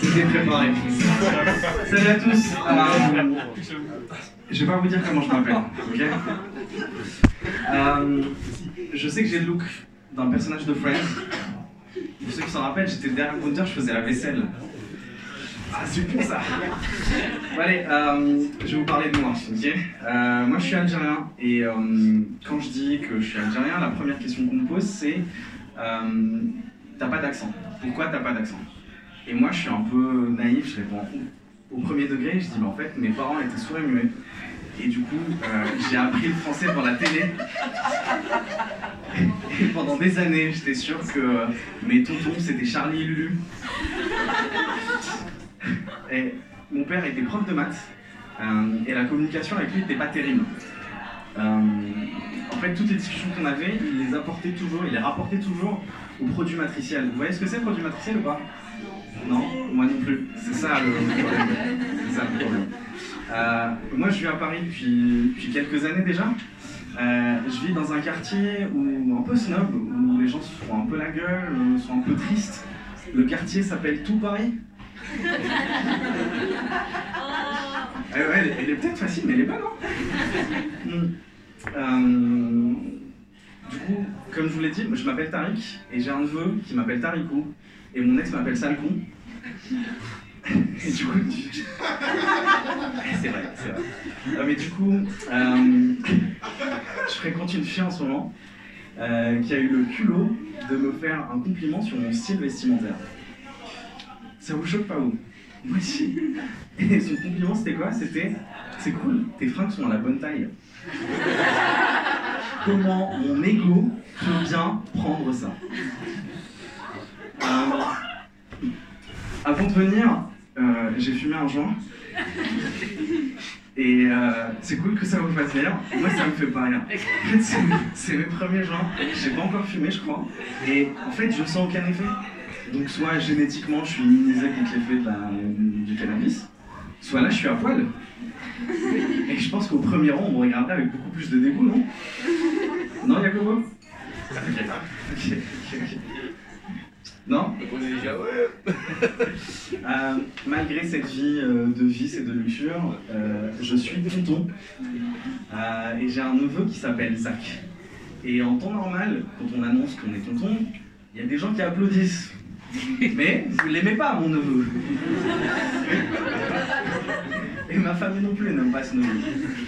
C'était préparé. Salut à tous. Euh, je vais pas vous dire comment je m'appelle, ok? Euh, Je sais que j'ai le look d'un personnage de Friends. Pour ceux qui s'en rappellent, j'étais derrière compteur, je faisais la vaisselle. Ah, super ça Bon, Allez, euh, je vais vous parler de moi, ok? Euh, Moi, je suis algérien, et euh, quand je dis que je suis algérien, la première question qu'on me pose, c'est T'as pas d'accent. Pourquoi t'as pas d'accent? Et moi, je suis un peu naïf, je réponds au premier degré, je dis, mais en fait, mes parents étaient sourds et muets. Et du coup, j'ai appris le français pour la télé. Et pendant des années, j'étais sûr que mes tontons, c'était Charlie et Lulu. Mon père était prof de maths. euh, et la communication avec lui n'était pas terrible. Euh, en fait, toutes les discussions qu'on avait, il les apportait toujours, il les rapportait toujours au produit matriciel. Vous voyez ce que c'est, produit matriciel ou pas? Non, moi non plus. C'est ça le problème. Euh, moi, je vis à Paris depuis, quelques années déjà. Je vis dans un quartier où, un peu snob, où les gens se font un peu la gueule, sont un peu tristes. Le quartier s'appelle Tout Paris. Ouais, elle, elle est peut-être facile, mais elle est bonne, hein Hmm. Euh, Du coup, comme je vous l'ai dit, je m'appelle Tariq et j'ai un neveu qui m'appelle Tarikou et mon ex m'appelle Salcon. Et du coup, tu- c'est vrai, c'est vrai. Euh, mais du coup, euh, je fréquente une fille en ce moment euh, qui a eu le culot de me faire un compliment sur mon style vestimentaire. Ça vous choque pas vous Moi aussi. Et son compliment c'était quoi? C'était c'est cool, tes fringues sont à la bonne taille. Comment mon ego peut bien prendre ça? Euh, Avant de venir, euh, j'ai fumé un joint. Et euh, c'est cool que ça vous fasse rire. Moi, ça me fait pas rire. En fait, c'est mes- premiers joints. J'ai pas encore fumé, je crois. Et en fait, je sens aucun effet. Donc, soit génétiquement, je suis immunisé contre l'effet de la- du cannabis, soit là, je suis à poil. Et je pense qu'au premier rang, on me regarderait avec beaucoup plus de dégoût, non? Non, Jacobo Ok, ok, ok, ok. Non? Euh, malgré cette vie euh, de vice et de luxure, euh, je suis tonton Euh, et j'ai un neveu qui s'appelle Zach. Et en temps normal, quand on annonce qu'on est tonton, il y a des gens qui applaudissent. Mais vous l'aimez pas, mon neveu. Et ma famille non plus n'aime pas ce neveu.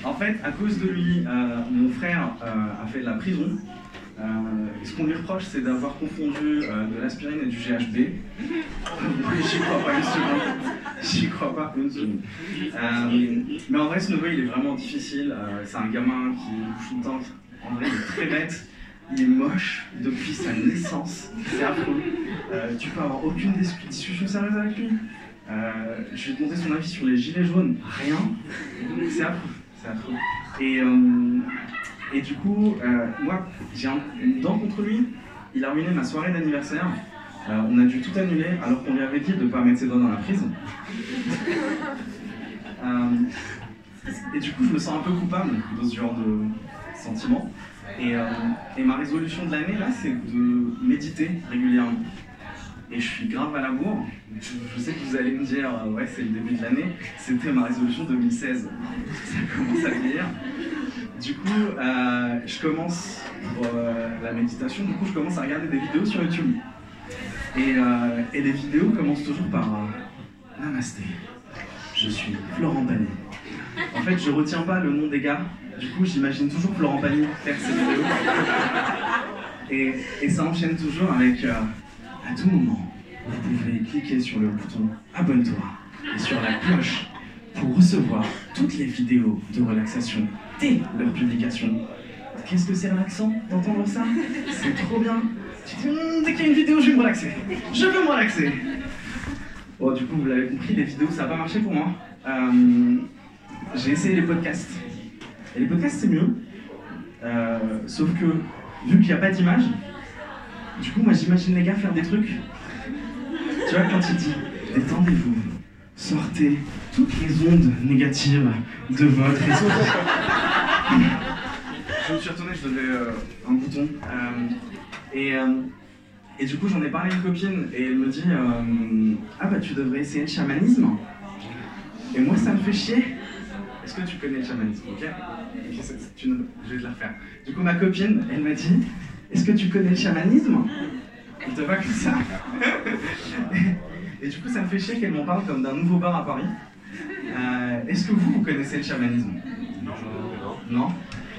En fait, à cause de lui, euh, mon frère euh, a fait de la prison. Euh, ce qu'on lui reproche, c'est d'avoir confondu euh, de l'aspirine et du GHB. J'y crois pas une seconde. J'y crois pas une seconde. Mais en vrai, ce neveu, il est vraiment difficile. C'est un gamin qui bouge tout le. En vrai, il est très bête. Il est moche depuis sa naissance. C'est affreux. Euh, tu peux avoir aucune dis- discussion sérieuse avec lui. Je lui ai demandé son avis sur les gilets jaunes. Rien. C'est affreux. C'est affreux. Et, euh, et du coup, euh, moi, j'ai un- une dent contre lui. Il a ruiné ma soirée d'anniversaire. On a dû tout annuler alors qu'on lui avait dit de ne pas mettre ses doigts dans la prise. Et du coup, je me sens un peu coupable de ce genre de sentiments. Et, euh, et ma résolution de l'année, là, c'est de méditer régulièrement. Et je suis grave à la bourre. Je, sais que vous allez me dire, euh, ouais, c'est le début de l'année. C'était ma résolution 2016. Ça commence à vieillir. Du coup, euh, je commence pour la méditation. Du coup, je commence à regarder des vidéos sur YouTube. Et, et les vidéos commencent toujours par Namasté. Je suis Florent Pagny. En fait, je retiens pas le nom des gars. Du coup, j'imagine toujours Florent Pagny faire ces vidéos. Et, ça enchaîne toujours avec euh, à tout moment, vous pouvez cliquer sur le bouton abonne-toi et sur la cloche pour recevoir toutes les vidéos de relaxation dès leur publication. Qu'est-ce que c'est relaxant d'entendre ça? C'est trop bien. Tu dis, Hum, dès qu'il y a une vidéo, je vais me relaxer. Je veux me relaxer. Bon, du coup, vous l'avez compris, les vidéos, ça n'a pas marché pour moi. Euh, J'ai essayé les podcasts. Et les podcasts, c'est mieux. Euh, sauf que, vu qu'il n'y a pas d'image, du coup, moi, j'imagine les gars faire des trucs. Tu vois, quand il dit détendez-vous, sortez toutes les ondes négatives de votre je me suis retourné, je devais euh, un bouton. Euh, et, et du coup, j'en ai parlé à une copine et elle me dit Ah bah tu devrais essayer le chamanisme. Et moi, ça me fait chier. Est-ce que tu connais le chamanisme Ok, Je vais te la refaire. Du coup, ma copine, elle m'a dit Est-ce que tu connais le chamanisme? Il te va comme ça Et du coup, ça me fait chier qu'elle m'en parle comme d'un nouveau bar à Paris. Euh, Est-ce que vous, vous connaissez le chamanisme? Non. Non?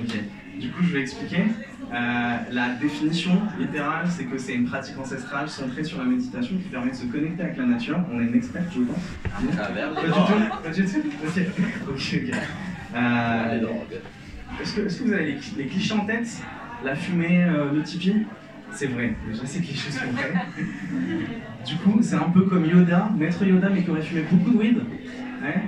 Ok. Du coup, je vais expliquer. Euh, la définition littérale, c'est que c'est une pratique ancestrale centrée sur la méditation qui permet de se connecter avec la nature. On est une experte, je pense. À travers Pas les du drogues. tout Pas du tout Ok, ok, ok. Euh, Les drogues. est-ce que, est-ce que vous avez les, les clichés en tête? La fumée, euh, le C'est vrai, déjà ces clichés sont vrais. Du coup, c'est un peu comme Yoda, maître Yoda, mais qui aurait fumé beaucoup de weed. Ouais.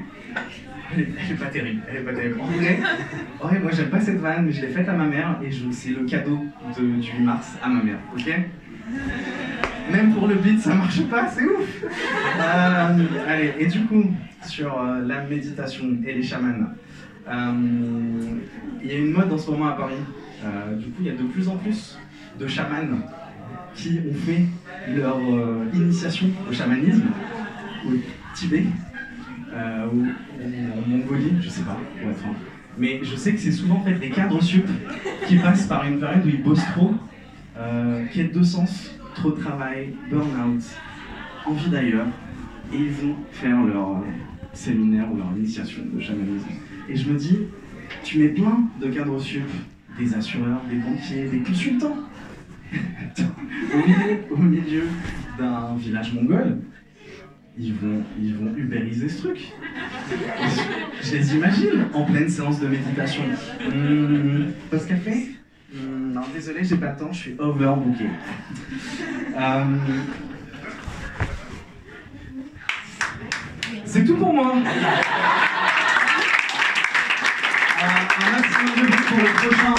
Elle est, pas terrible, elle est pas terrible. En vrai, moi j'aime pas cette vanne, mais je l'ai faite à ma mère et c'est le cadeau de, du 8 mars à ma mère, ok? Même pour le beat, ça marche pas, c'est ouf Euh, Allez, et du coup, sur euh, la méditation et les chamans, euh, il y a une mode en ce moment à Paris. Du coup, il y a de plus en plus de chamans qui ont fait leur initiation au chamanisme, au Tibet, euh, ou, ou en Mongolie, je sais pas. Mais je sais que c'est souvent fait des cadres sup qui passent par une période où ils bossent trop, euh, quête de sens, trop de travail, burn-out, envie d'ailleurs, et ils vont faire leur euh, séminaire ou leur initiation de chamanisme. Et je me dis, tu mets plein de cadres sup, des assureurs, des banquiers, des consultants, au milieu d'un village mongol, ils vont, ils vont ubériser ce truc. Je les imagine en pleine séance de méditation. Hum, pause café Hum, Non, désolé, j'ai pas le temps, je suis overbooké. Hum, C'est tout pour moi. Euh, un maximum de pour le prochain.